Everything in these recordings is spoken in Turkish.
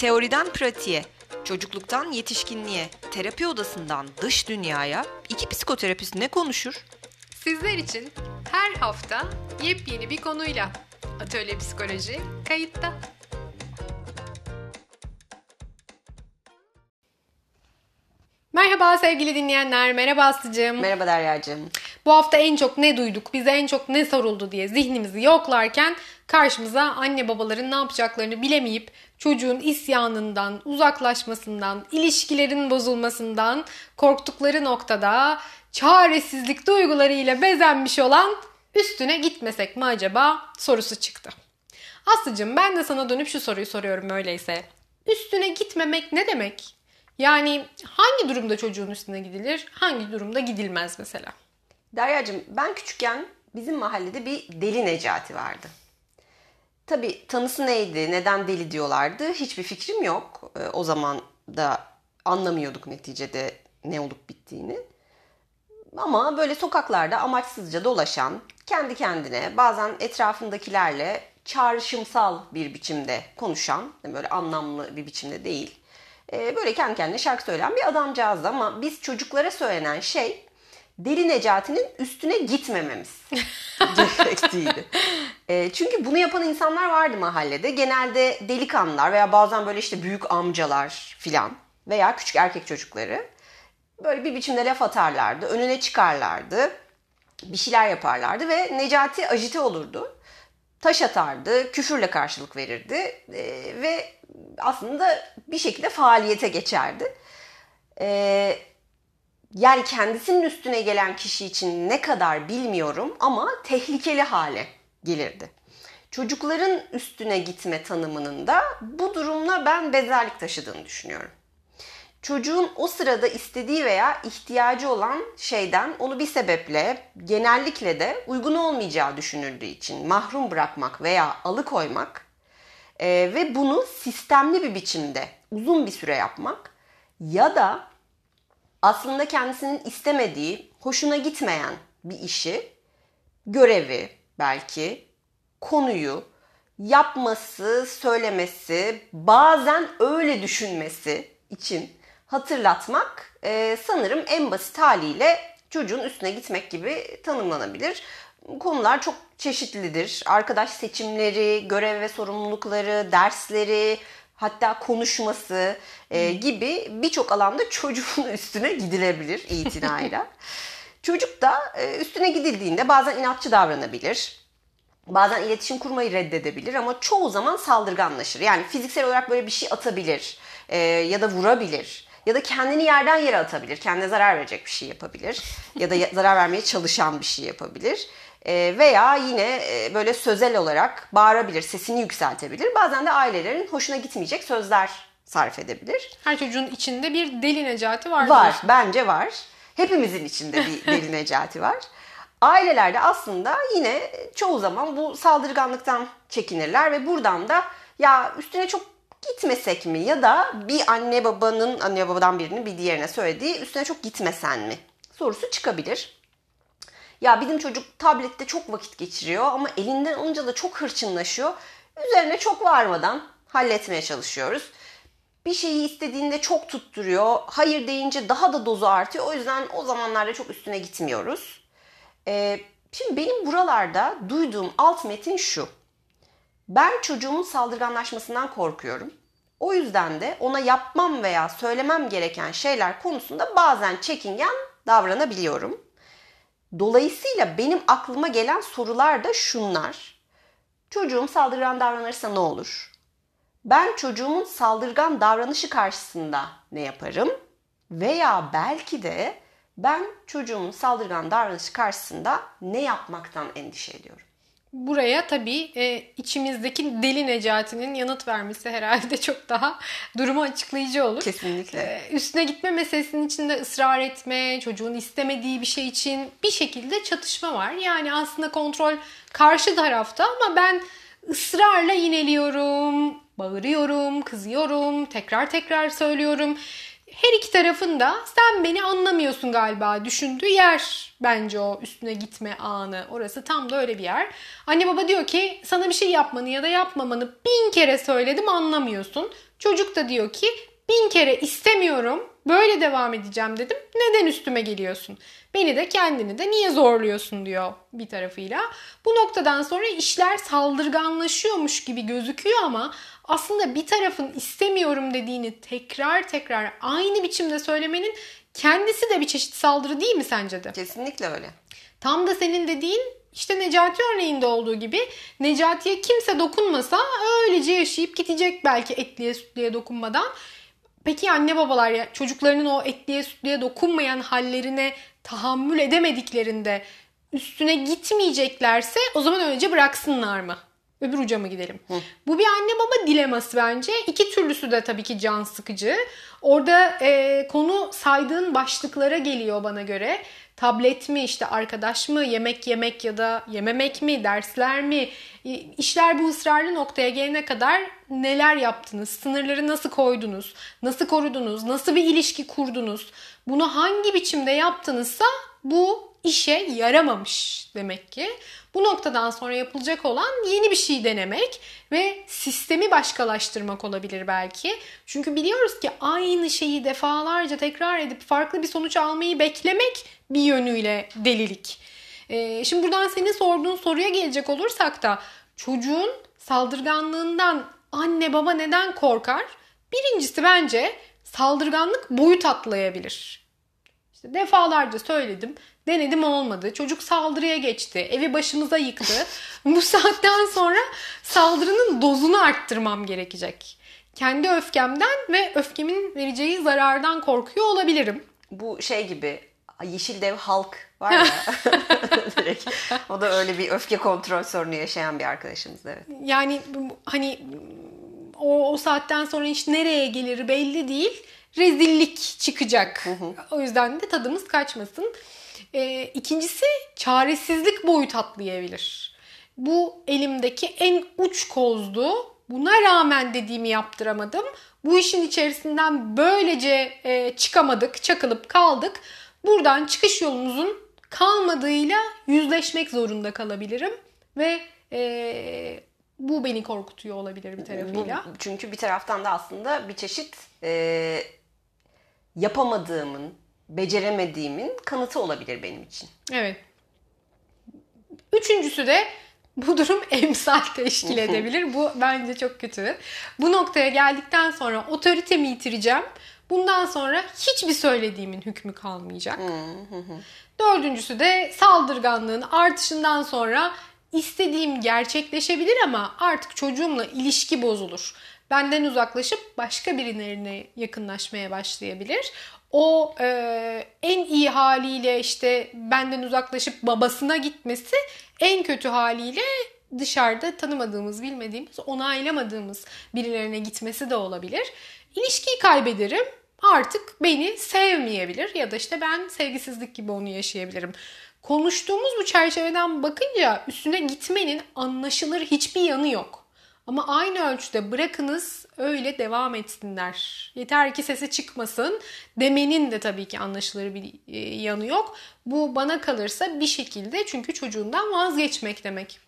Teoriden pratiğe, çocukluktan yetişkinliğe, terapi odasından dış dünyaya iki psikoterapist ne konuşur? Sizler için her hafta yepyeni bir konuyla Atölye Psikoloji kayıtta. Merhaba sevgili dinleyenler, merhaba Aslı'cığım. Merhaba Derya'cığım. Bu hafta en çok ne duyduk, bize en çok ne soruldu diye zihnimizi yoklarken karşımıza anne babaların ne yapacaklarını bilemeyip çocuğun isyanından, uzaklaşmasından, ilişkilerin bozulmasından korktukları noktada çaresizlik duygularıyla bezenmiş olan üstüne gitmesek mi acaba sorusu çıktı. Aslıcığım ben de sana dönüp şu soruyu soruyorum öyleyse. Üstüne gitmemek ne demek? Yani hangi durumda çocuğun üstüne gidilir, hangi durumda gidilmez mesela? Derya'cığım ben küçükken bizim mahallede bir deli Necati vardı. Tabi tanısı neydi, neden deli diyorlardı hiçbir fikrim yok. Ee, o zaman da anlamıyorduk neticede ne olup bittiğini. Ama böyle sokaklarda amaçsızca dolaşan, kendi kendine bazen etrafındakilerle çağrışımsal bir biçimde konuşan, böyle anlamlı bir biçimde değil. Ee, böyle kendi kendine şarkı söyleyen bir adamcağızdı ama biz çocuklara söylenen şey Deli Necati'nin üstüne gitmememiz gerektiğiydi. E, çünkü bunu yapan insanlar vardı mahallede. Genelde delikanlılar veya bazen böyle işte büyük amcalar filan veya küçük erkek çocukları böyle bir biçimde laf atarlardı. Önüne çıkarlardı. Bir şeyler yaparlardı ve Necati ajite olurdu. Taş atardı, küfürle karşılık verirdi e, ve aslında bir şekilde faaliyete geçerdi. E, yani kendisinin üstüne gelen kişi için ne kadar bilmiyorum ama tehlikeli hale gelirdi. Çocukların üstüne gitme tanımının da bu durumla ben benzerlik taşıdığını düşünüyorum. Çocuğun o sırada istediği veya ihtiyacı olan şeyden onu bir sebeple genellikle de uygun olmayacağı düşünüldüğü için mahrum bırakmak veya alıkoymak e, ve bunu sistemli bir biçimde uzun bir süre yapmak ya da aslında kendisinin istemediği, hoşuna gitmeyen bir işi, görevi belki, konuyu yapması, söylemesi, bazen öyle düşünmesi için hatırlatmak e, sanırım en basit haliyle çocuğun üstüne gitmek gibi tanımlanabilir. Konular çok çeşitlidir. Arkadaş seçimleri, görev ve sorumlulukları, dersleri, hatta konuşması e, gibi birçok alanda çocuğun üstüne gidilebilir itinayla. Çocuk da e, üstüne gidildiğinde bazen inatçı davranabilir. Bazen iletişim kurmayı reddedebilir ama çoğu zaman saldırganlaşır. Yani fiziksel olarak böyle bir şey atabilir e, ya da vurabilir ya da kendini yerden yere atabilir. Kendine zarar verecek bir şey yapabilir ya da zarar vermeye çalışan bir şey yapabilir. E, veya yine e, böyle sözel olarak bağırabilir, sesini yükseltebilir. Bazen de ailelerin hoşuna gitmeyecek sözler sarf edebilir. Her çocuğun içinde bir deli Necati var. Var, bence var. Hepimizin içinde bir deli Necati var. Ailelerde aslında yine çoğu zaman bu saldırganlıktan çekinirler ve buradan da ya üstüne çok gitmesek mi ya da bir anne babanın anne babadan birinin bir diğerine söylediği üstüne çok gitmesen mi sorusu çıkabilir. Ya bizim çocuk tablette çok vakit geçiriyor ama elinden alınca da çok hırçınlaşıyor. Üzerine çok varmadan halletmeye çalışıyoruz. Bir şeyi istediğinde çok tutturuyor. Hayır deyince daha da dozu artıyor. O yüzden o zamanlarda çok üstüne gitmiyoruz. Ee, şimdi benim buralarda duyduğum alt metin şu. Ben çocuğumun saldırganlaşmasından korkuyorum. O yüzden de ona yapmam veya söylemem gereken şeyler konusunda bazen çekingen davranabiliyorum. Dolayısıyla benim aklıma gelen sorular da şunlar. Çocuğum saldırgan davranırsa ne olur? Ben çocuğumun saldırgan davranışı karşısında ne yaparım? Veya belki de ben çocuğumun saldırgan davranışı karşısında ne yapmaktan endişe ediyorum? Buraya tabii e, içimizdeki deli Necati'nin yanıt vermesi herhalde çok daha durumu açıklayıcı olur. Kesinlikle. E, üstüne gitme meselesinin içinde ısrar etme, çocuğun istemediği bir şey için bir şekilde çatışma var. Yani aslında kontrol karşı tarafta ama ben ısrarla yineliyorum, bağırıyorum, kızıyorum, tekrar tekrar söylüyorum her iki tarafın da sen beni anlamıyorsun galiba düşündüğü yer bence o üstüne gitme anı. Orası tam da öyle bir yer. Anne baba diyor ki sana bir şey yapmanı ya da yapmamanı bin kere söyledim anlamıyorsun. Çocuk da diyor ki bin kere istemiyorum böyle devam edeceğim dedim. Neden üstüme geliyorsun? Beni de kendini de niye zorluyorsun diyor bir tarafıyla. Bu noktadan sonra işler saldırganlaşıyormuş gibi gözüküyor ama aslında bir tarafın istemiyorum dediğini tekrar tekrar aynı biçimde söylemenin kendisi de bir çeşit saldırı değil mi sence de? Kesinlikle öyle. Tam da senin dediğin işte Necati örneğinde olduğu gibi Necati'ye kimse dokunmasa öylece yaşayıp gidecek belki etliye sütliye dokunmadan. Peki anne babalar ya çocuklarının o etliye sütliye dokunmayan hallerine tahammül edemediklerinde üstüne gitmeyeceklerse o zaman önce bıraksınlar mı? Öbür uca mı gidelim? Hı. Bu bir anne baba dileması bence. İki türlüsü de tabii ki can sıkıcı. Orada e, konu saydığın başlıklara geliyor bana göre. Tablet mi, işte arkadaş mı, yemek yemek ya da yememek mi, dersler mi? İşler bu ısrarlı noktaya gelene kadar neler yaptınız? Sınırları nasıl koydunuz? Nasıl korudunuz? Nasıl bir ilişki kurdunuz? Bunu hangi biçimde yaptınızsa bu işe yaramamış demek ki. Bu noktadan sonra yapılacak olan yeni bir şey denemek ve sistemi başkalaştırmak olabilir belki. Çünkü biliyoruz ki aynı şeyi defalarca tekrar edip farklı bir sonuç almayı beklemek bir yönüyle delilik. Ee, şimdi buradan senin sorduğun soruya gelecek olursak da çocuğun saldırganlığından anne baba neden korkar? Birincisi bence saldırganlık boyut atlayabilir. İşte defalarca söyledim. Denedim olmadı. Çocuk saldırıya geçti. Evi başımıza yıktı. Bu saatten sonra saldırının dozunu arttırmam gerekecek. Kendi öfkemden ve öfkemin vereceği zarardan korkuyor olabilirim. Bu şey gibi Yeşil Dev Halk var ya. Direkt. O da öyle bir öfke kontrol sorunu yaşayan bir arkadaşımız evet. Yani hani o, o saatten sonra iş nereye gelir belli değil. Rezillik çıkacak. Hı hı. O yüzden de tadımız kaçmasın. E, ikincisi çaresizlik boyut atlayabilir. Bu elimdeki en uç kozdu. Buna rağmen dediğimi yaptıramadım. Bu işin içerisinden böylece e, çıkamadık, çakılıp kaldık. Buradan çıkış yolumuzun kalmadığıyla yüzleşmek zorunda kalabilirim ve e, bu beni korkutuyor olabilir bir tarafıyla. Bu, çünkü bir taraftan da aslında bir çeşit e, yapamadığımın, beceremediğimin kanıtı olabilir benim için. Evet. Üçüncüsü de bu durum emsal teşkil edebilir. Bu bence çok kötü. Bu noktaya geldikten sonra otoritemi yitireceğim. Bundan sonra hiçbir söylediğimin hükmü kalmayacak. Dördüncüsü de saldırganlığın artışından sonra istediğim gerçekleşebilir ama artık çocuğumla ilişki bozulur. Benden uzaklaşıp başka birilerine yakınlaşmaya başlayabilir o e, en iyi haliyle işte benden uzaklaşıp babasına gitmesi en kötü haliyle dışarıda tanımadığımız, bilmediğimiz, onaylamadığımız birilerine gitmesi de olabilir. İlişkiyi kaybederim. Artık beni sevmeyebilir ya da işte ben sevgisizlik gibi onu yaşayabilirim. Konuştuğumuz bu çerçeveden bakınca üstüne gitmenin anlaşılır hiçbir yanı yok. Ama aynı ölçüde bırakınız öyle devam etsinler. Yeter ki sesi çıkmasın demenin de tabii ki anlaşılır bir e, yanı yok. Bu bana kalırsa bir şekilde çünkü çocuğundan vazgeçmek demek.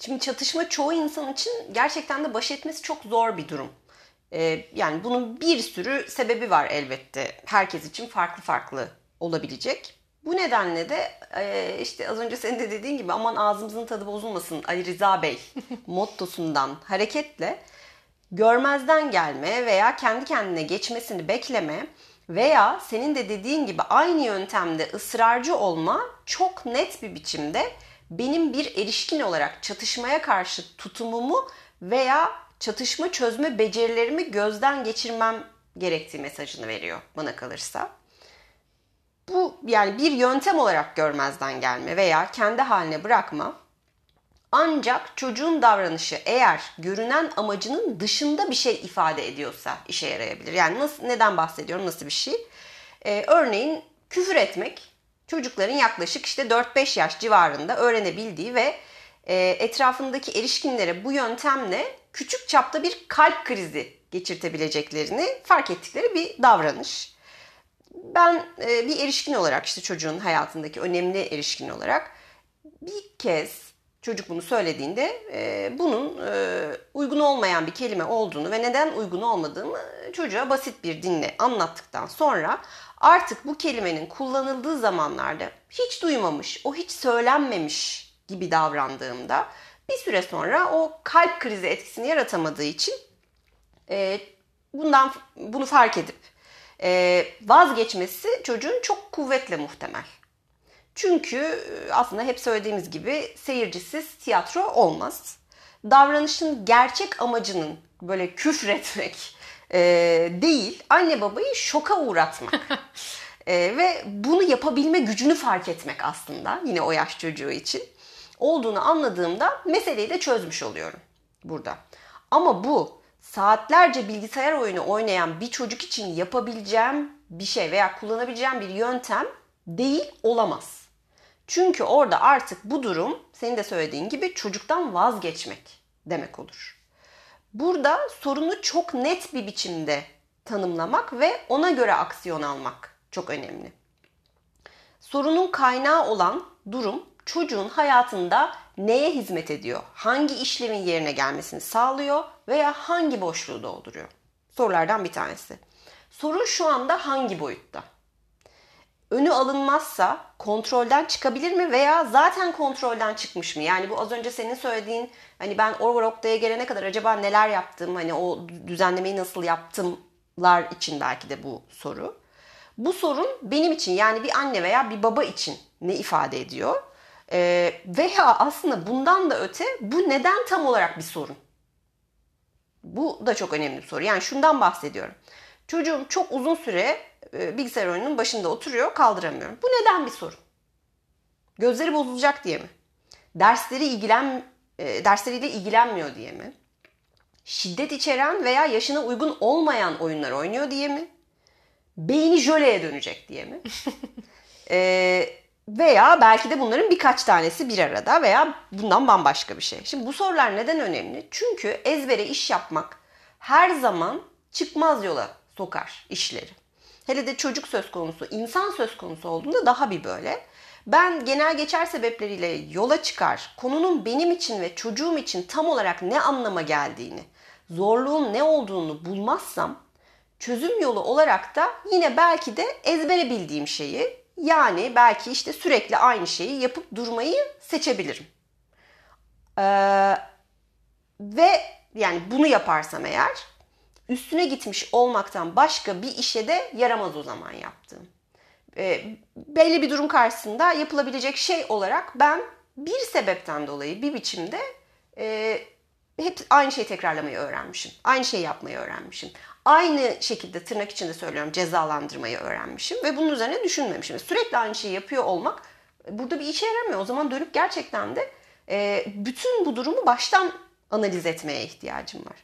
Şimdi çatışma çoğu insan için gerçekten de baş etmesi çok zor bir durum. Ee, yani bunun bir sürü sebebi var elbette. Herkes için farklı farklı olabilecek. Bu nedenle de e, işte az önce senin de dediğin gibi aman ağzımızın tadı bozulmasın Ali Rıza Bey mottosundan hareketle görmezden gelme veya kendi kendine geçmesini bekleme veya senin de dediğin gibi aynı yöntemde ısrarcı olma çok net bir biçimde benim bir erişkin olarak çatışmaya karşı tutumumu veya çatışma çözme becerilerimi gözden geçirmem gerektiği mesajını veriyor bana kalırsa. Bu yani bir yöntem olarak görmezden gelme veya kendi haline bırakma ancak çocuğun davranışı eğer görünen amacının dışında bir şey ifade ediyorsa işe yarayabilir. Yani nasıl neden bahsediyorum nasıl bir şey? Ee, örneğin küfür etmek çocukların yaklaşık işte 4-5 yaş civarında öğrenebildiği ve e, etrafındaki erişkinlere bu yöntemle küçük çapta bir kalp krizi geçirtebileceklerini fark ettikleri bir davranış. Ben e, bir erişkin olarak işte çocuğun hayatındaki önemli erişkin olarak bir kez çocuk bunu söylediğinde e, bunun e, uygun olmayan bir kelime olduğunu ve neden uygun olmadığını çocuğa basit bir dinle anlattıktan sonra artık bu kelimenin kullanıldığı zamanlarda hiç duymamış, o hiç söylenmemiş gibi davrandığımda bir süre sonra o kalp krizi etkisini yaratamadığı için bundan bunu fark edip vazgeçmesi çocuğun çok kuvvetle muhtemel. Çünkü e, aslında hep söylediğimiz gibi seyircisiz tiyatro olmaz. Davranışın gerçek amacının böyle küfretmek e, değil, anne babayı şoka uğratmak. e, ve bunu yapabilme gücünü fark etmek aslında yine o yaş çocuğu için olduğunu anladığımda meseleyi de çözmüş oluyorum burada. Ama bu saatlerce bilgisayar oyunu oynayan bir çocuk için yapabileceğim bir şey veya kullanabileceğim bir yöntem değil olamaz. Çünkü orada artık bu durum senin de söylediğin gibi çocuktan vazgeçmek demek olur. Burada sorunu çok net bir biçimde tanımlamak ve ona göre aksiyon almak çok önemli. Sorunun kaynağı olan durum çocuğun hayatında neye hizmet ediyor? Hangi işlemin yerine gelmesini sağlıyor veya hangi boşluğu dolduruyor? Sorulardan bir tanesi. Sorun şu anda hangi boyutta? önü alınmazsa kontrolden çıkabilir mi veya zaten kontrolden çıkmış mı? Yani bu az önce senin söylediğin hani ben o noktaya gelene kadar acaba neler yaptım hani o düzenlemeyi nasıl yaptımlar için belki de bu soru. Bu sorun benim için yani bir anne veya bir baba için ne ifade ediyor? Ee, veya aslında bundan da öte bu neden tam olarak bir sorun? Bu da çok önemli bir soru. Yani şundan bahsediyorum. Çocuğum çok uzun süre e, bilgisayar oyununun başında oturuyor kaldıramıyorum. Bu neden bir sorun? Gözleri bozulacak diye mi? Dersleri ilgilen e, dersleriyle ilgilenmiyor diye mi? Şiddet içeren veya yaşına uygun olmayan oyunlar oynuyor diye mi? Beyni jöleye dönecek diye mi? e, veya belki de bunların birkaç tanesi bir arada veya bundan bambaşka bir şey. Şimdi bu sorular neden önemli? Çünkü ezbere iş yapmak her zaman çıkmaz yola sokar işleri. Hele de çocuk söz konusu, insan söz konusu olduğunda daha bir böyle. Ben genel geçer sebepleriyle yola çıkar, konunun benim için ve çocuğum için tam olarak ne anlama geldiğini, zorluğun ne olduğunu bulmazsam çözüm yolu olarak da yine belki de ezbere bildiğim şeyi yani belki işte sürekli aynı şeyi yapıp durmayı seçebilirim. Ee, ve yani bunu yaparsam eğer üstüne gitmiş olmaktan başka bir işe de yaramaz o zaman yaptığım. E, belli bir durum karşısında yapılabilecek şey olarak ben bir sebepten dolayı bir biçimde e, hep aynı şeyi tekrarlamayı öğrenmişim. Aynı şeyi yapmayı öğrenmişim. Aynı şekilde tırnak içinde söylüyorum cezalandırmayı öğrenmişim ve bunun üzerine düşünmemişim. Sürekli aynı şeyi yapıyor olmak burada bir işe yaramıyor. O zaman dönüp gerçekten de e, bütün bu durumu baştan analiz etmeye ihtiyacım var.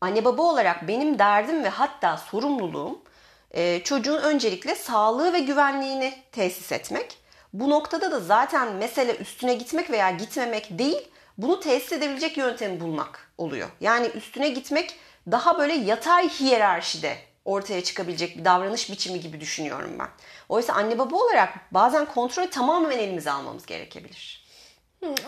Anne baba olarak benim derdim ve hatta sorumluluğum e, çocuğun öncelikle sağlığı ve güvenliğini tesis etmek. Bu noktada da zaten mesele üstüne gitmek veya gitmemek değil, bunu tesis edebilecek yöntemi bulmak oluyor. Yani üstüne gitmek daha böyle yatay hiyerarşide ortaya çıkabilecek bir davranış biçimi gibi düşünüyorum ben. Oysa anne baba olarak bazen kontrolü tamamen elimize almamız gerekebilir.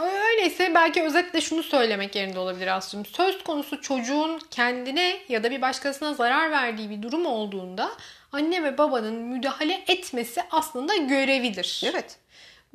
Öyleyse belki özetle şunu söylemek yerinde olabilir aslında. Söz konusu çocuğun kendine ya da bir başkasına zarar verdiği bir durum olduğunda anne ve babanın müdahale etmesi aslında görevidir. Evet.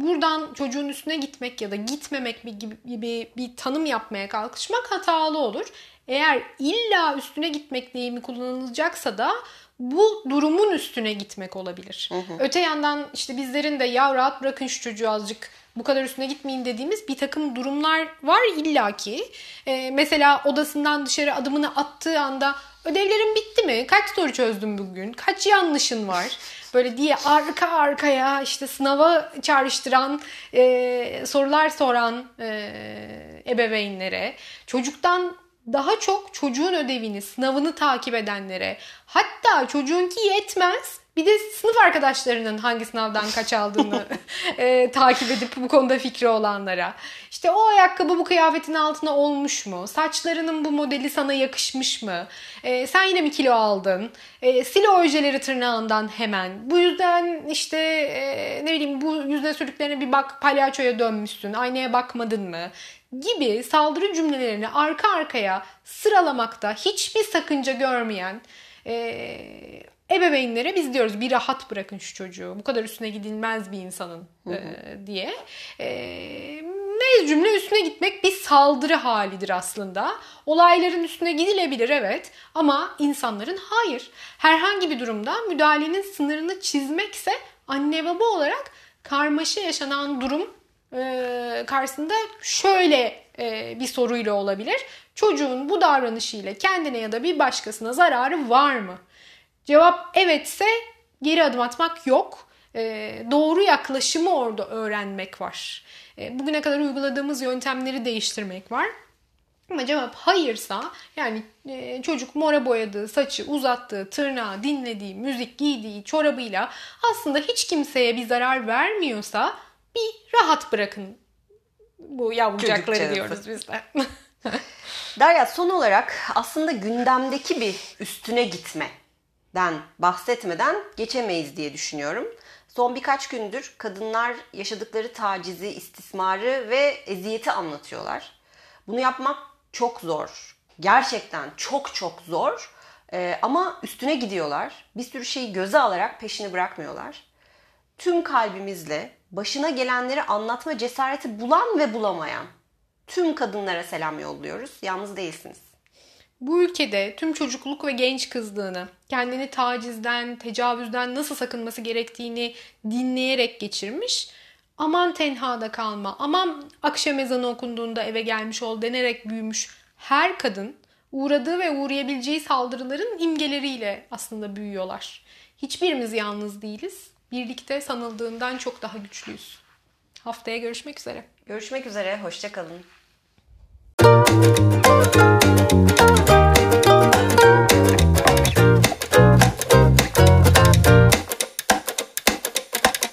Buradan çocuğun üstüne gitmek ya da gitmemek gibi, gibi bir tanım yapmaya kalkışmak hatalı olur. Eğer illa üstüne gitmek deyimi kullanılacaksa da bu durumun üstüne gitmek olabilir. Hı hı. Öte yandan işte bizlerin de ya rahat bırakın şu çocuğu azıcık bu kadar üstüne gitmeyin dediğimiz bir takım durumlar var illaki. Ee, mesela odasından dışarı adımını attığı anda ödevlerin bitti mi? Kaç soru çözdün bugün? Kaç yanlışın var? Böyle diye arka arkaya işte sınava çağrıştıran e, sorular soran e, ebeveynlere, çocuktan daha çok çocuğun ödevini, sınavını takip edenlere, hatta çocuğunki yetmez Bir de sınıf arkadaşlarının hangi sınavdan kaç aldığını e, takip edip bu konuda fikri olanlara. İşte o ayakkabı bu kıyafetin altına olmuş mu? Saçlarının bu modeli sana yakışmış mı? E, sen yine mi kilo aldın? E, sil ojeleri tırnağından hemen. Bu yüzden işte e, ne bileyim bu yüzüne sürdüklerine bir bak palyaçoya dönmüşsün. Aynaya bakmadın mı? Gibi saldırı cümlelerini arka arkaya sıralamakta hiçbir sakınca görmeyen e, ebeveynlere biz diyoruz bir rahat bırakın şu çocuğu. Bu kadar üstüne gidilmez bir insanın e, diye. E, mez cümle üstüne gitmek bir saldırı halidir aslında. Olayların üstüne gidilebilir evet ama insanların hayır. Herhangi bir durumda müdahalenin sınırını çizmekse anne baba olarak karmaşa yaşanan durum e, karşısında şöyle e, bir soruyla olabilir. Çocuğun bu davranışıyla kendine ya da bir başkasına zararı var mı? Cevap evetse geri adım atmak yok. E, doğru yaklaşımı orada öğrenmek var. E, bugüne kadar uyguladığımız yöntemleri değiştirmek var. Ama cevap hayırsa yani e, çocuk mora boyadığı, saçı uzattığı, tırnağı, dinlediği, müzik giydiği çorabıyla aslında hiç kimseye bir zarar vermiyorsa bir rahat bırakın bu yavrucakları diyoruz biz de. Derya son olarak aslında gündemdeki bir üstüne gitmeden bahsetmeden geçemeyiz diye düşünüyorum. Son birkaç gündür kadınlar yaşadıkları tacizi, istismarı ve eziyeti anlatıyorlar. Bunu yapmak çok zor. Gerçekten çok çok zor. Ee, ama üstüne gidiyorlar. Bir sürü şeyi göze alarak peşini bırakmıyorlar. Tüm kalbimizle başına gelenleri anlatma cesareti bulan ve bulamayan tüm kadınlara selam yolluyoruz. Yalnız değilsiniz. Bu ülkede tüm çocukluk ve genç kızlığını, kendini tacizden, tecavüzden nasıl sakınması gerektiğini dinleyerek geçirmiş. Aman tenhada kalma, aman akşam ezanı okunduğunda eve gelmiş ol denerek büyümüş her kadın uğradığı ve uğrayabileceği saldırıların imgeleriyle aslında büyüyorlar. Hiçbirimiz yalnız değiliz. Birlikte sanıldığından çok daha güçlüyüz. Haftaya görüşmek üzere. Görüşmek üzere, hoşçakalın.